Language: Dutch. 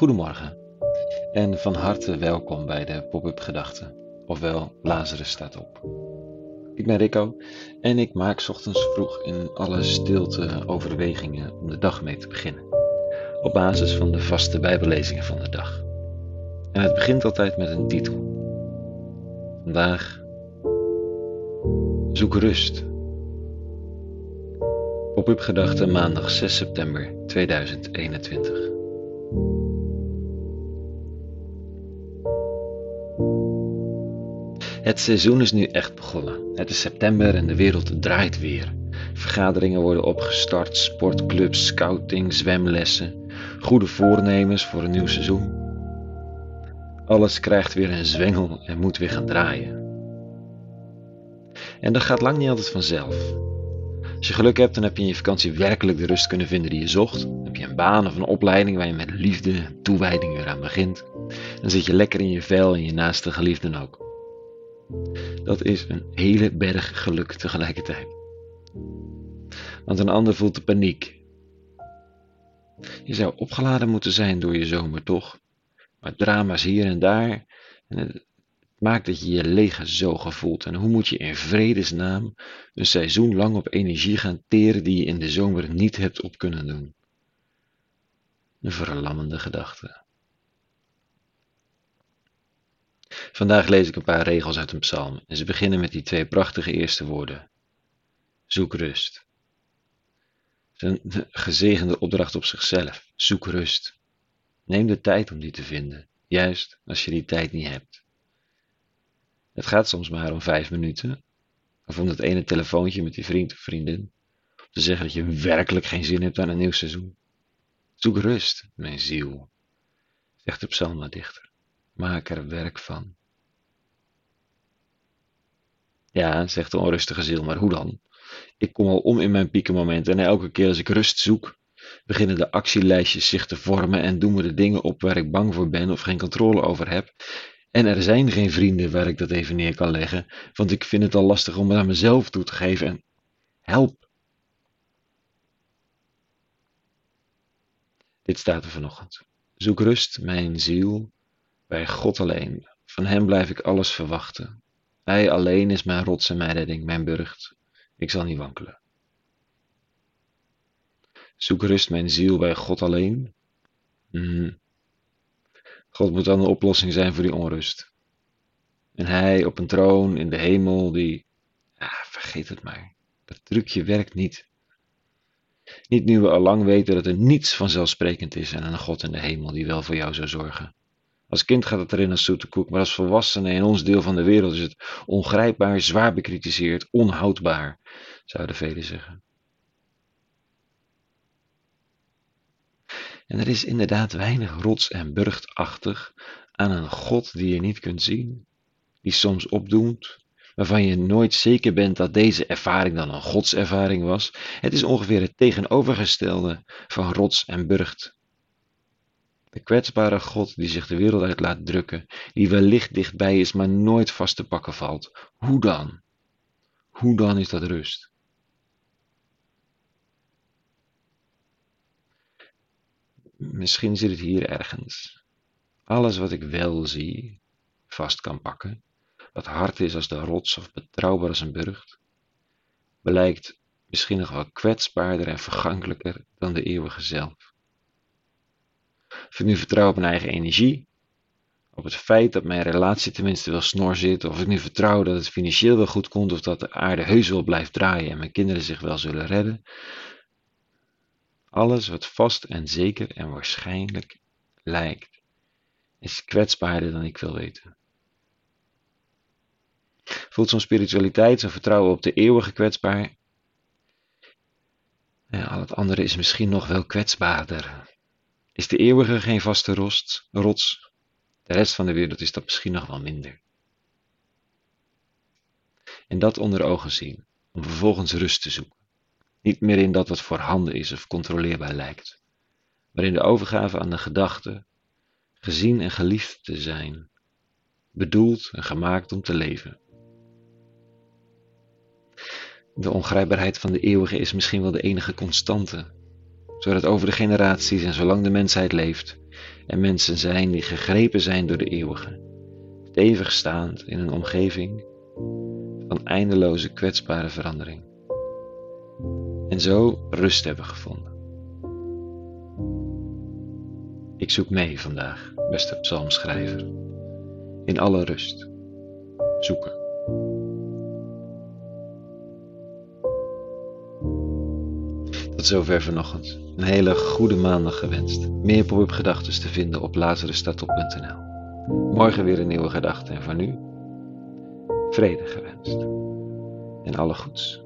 Goedemorgen en van harte welkom bij de Pop-up Gedachten, ofwel Lazarus staat op. Ik ben Rico en ik maak ochtends vroeg in alle stilte overwegingen om de dag mee te beginnen, op basis van de vaste bijbellezingen van de dag. En het begint altijd met een titel. Vandaag Zoek rust. Pop-up Gedachten maandag 6 september 2021. Het seizoen is nu echt begonnen. Het is september en de wereld draait weer. Vergaderingen worden opgestart, sportclubs, scouting, zwemlessen, goede voornemens voor een nieuw seizoen. Alles krijgt weer een zwengel en moet weer gaan draaien. En dat gaat lang niet altijd vanzelf. Als je geluk hebt, dan heb je in je vakantie werkelijk de rust kunnen vinden die je zocht. Dan heb je een baan of een opleiding waar je met liefde en toewijding weer aan begint. Dan zit je lekker in je vel en je naaste geliefden ook. Dat is een hele berg geluk tegelijkertijd. Want een ander voelt de paniek. Je zou opgeladen moeten zijn door je zomer, toch? Maar drama's hier en daar. En het maakt dat je je leeggezogen voelt. En hoe moet je in vredesnaam een seizoen lang op energie gaan teren die je in de zomer niet hebt op kunnen doen? Een verlammende gedachte. Vandaag lees ik een paar regels uit een psalm en ze beginnen met die twee prachtige eerste woorden. Zoek rust. Een gezegende opdracht op zichzelf. Zoek rust. Neem de tijd om die te vinden, juist als je die tijd niet hebt. Het gaat soms maar om vijf minuten, of om dat ene telefoontje met die vriend of vriendin, om te zeggen dat je werkelijk geen zin hebt aan een nieuw seizoen. Zoek rust, mijn ziel, zegt de psalmdichter. Maak er werk van. Ja, zegt de onrustige ziel, maar hoe dan? Ik kom al om in mijn piekenmomenten en elke keer als ik rust zoek, beginnen de actielijstjes zich te vormen en doen we de dingen op waar ik bang voor ben of geen controle over heb. En er zijn geen vrienden waar ik dat even neer kan leggen, want ik vind het al lastig om het aan mezelf toe te geven en help. Dit staat er vanochtend. Zoek rust, mijn ziel, bij God alleen. Van Hem blijf ik alles verwachten. Hij alleen is mijn rots en mijn redding, mijn burcht. Ik zal niet wankelen. Zoek rust mijn ziel bij God alleen. Mm. God moet dan de oplossing zijn voor die onrust. En Hij op een troon in de hemel, die, vergeet het maar. Dat trucje werkt niet. Niet nu we al lang weten dat er niets vanzelfsprekend is en een God in de hemel die wel voor jou zou zorgen. Als kind gaat het erin als zoete koek, maar als volwassene in ons deel van de wereld is het ongrijpbaar, zwaar bekritiseerd, onhoudbaar, zouden velen zeggen. En er is inderdaad weinig rots en burchtachtig aan een God die je niet kunt zien, die soms opdoemt, waarvan je nooit zeker bent dat deze ervaring dan een godservaring was. Het is ongeveer het tegenovergestelde van rots en burcht. De kwetsbare God die zich de wereld uit laat drukken, die wellicht dichtbij is, maar nooit vast te pakken valt. Hoe dan? Hoe dan is dat rust? Misschien zit het hier ergens. Alles wat ik wel zie, vast kan pakken, wat hard is als de rots of betrouwbaar als een burcht, blijkt misschien nog wel kwetsbaarder en vergankelijker dan de eeuwige zelf. Of ik nu vertrouw op mijn eigen energie, op het feit dat mijn relatie tenminste wel snor zit, of ik nu vertrouw dat het financieel wel goed komt, of dat de aarde heus wel blijft draaien en mijn kinderen zich wel zullen redden. Alles wat vast en zeker en waarschijnlijk lijkt, is kwetsbaarder dan ik wil weten. Voelt zo'n spiritualiteit, zo'n vertrouwen op de eeuwige kwetsbaar? Ja, al het andere is misschien nog wel kwetsbaarder. Is de eeuwige geen vaste rost, rots? De rest van de wereld is dat misschien nog wel minder. En dat onder ogen zien, om vervolgens rust te zoeken. Niet meer in dat wat voorhanden is of controleerbaar lijkt, maar in de overgave aan de gedachte, gezien en geliefd te zijn, bedoeld en gemaakt om te leven. De ongrijpbaarheid van de eeuwige is misschien wel de enige constante zodat over de generaties en zolang de mensheid leeft, en mensen zijn die gegrepen zijn door de eeuwige, stevig staand in een omgeving van eindeloze kwetsbare verandering. En zo rust hebben gevonden. Ik zoek mee vandaag, beste psalmschrijver, in alle rust. Zoeken. Tot zover vanochtend. Een hele goede maandag gewenst. Meer pop-up gedachten te vinden op lazarusstatop.nl. Morgen weer een nieuwe gedachte en voor nu vrede gewenst. En alle goeds.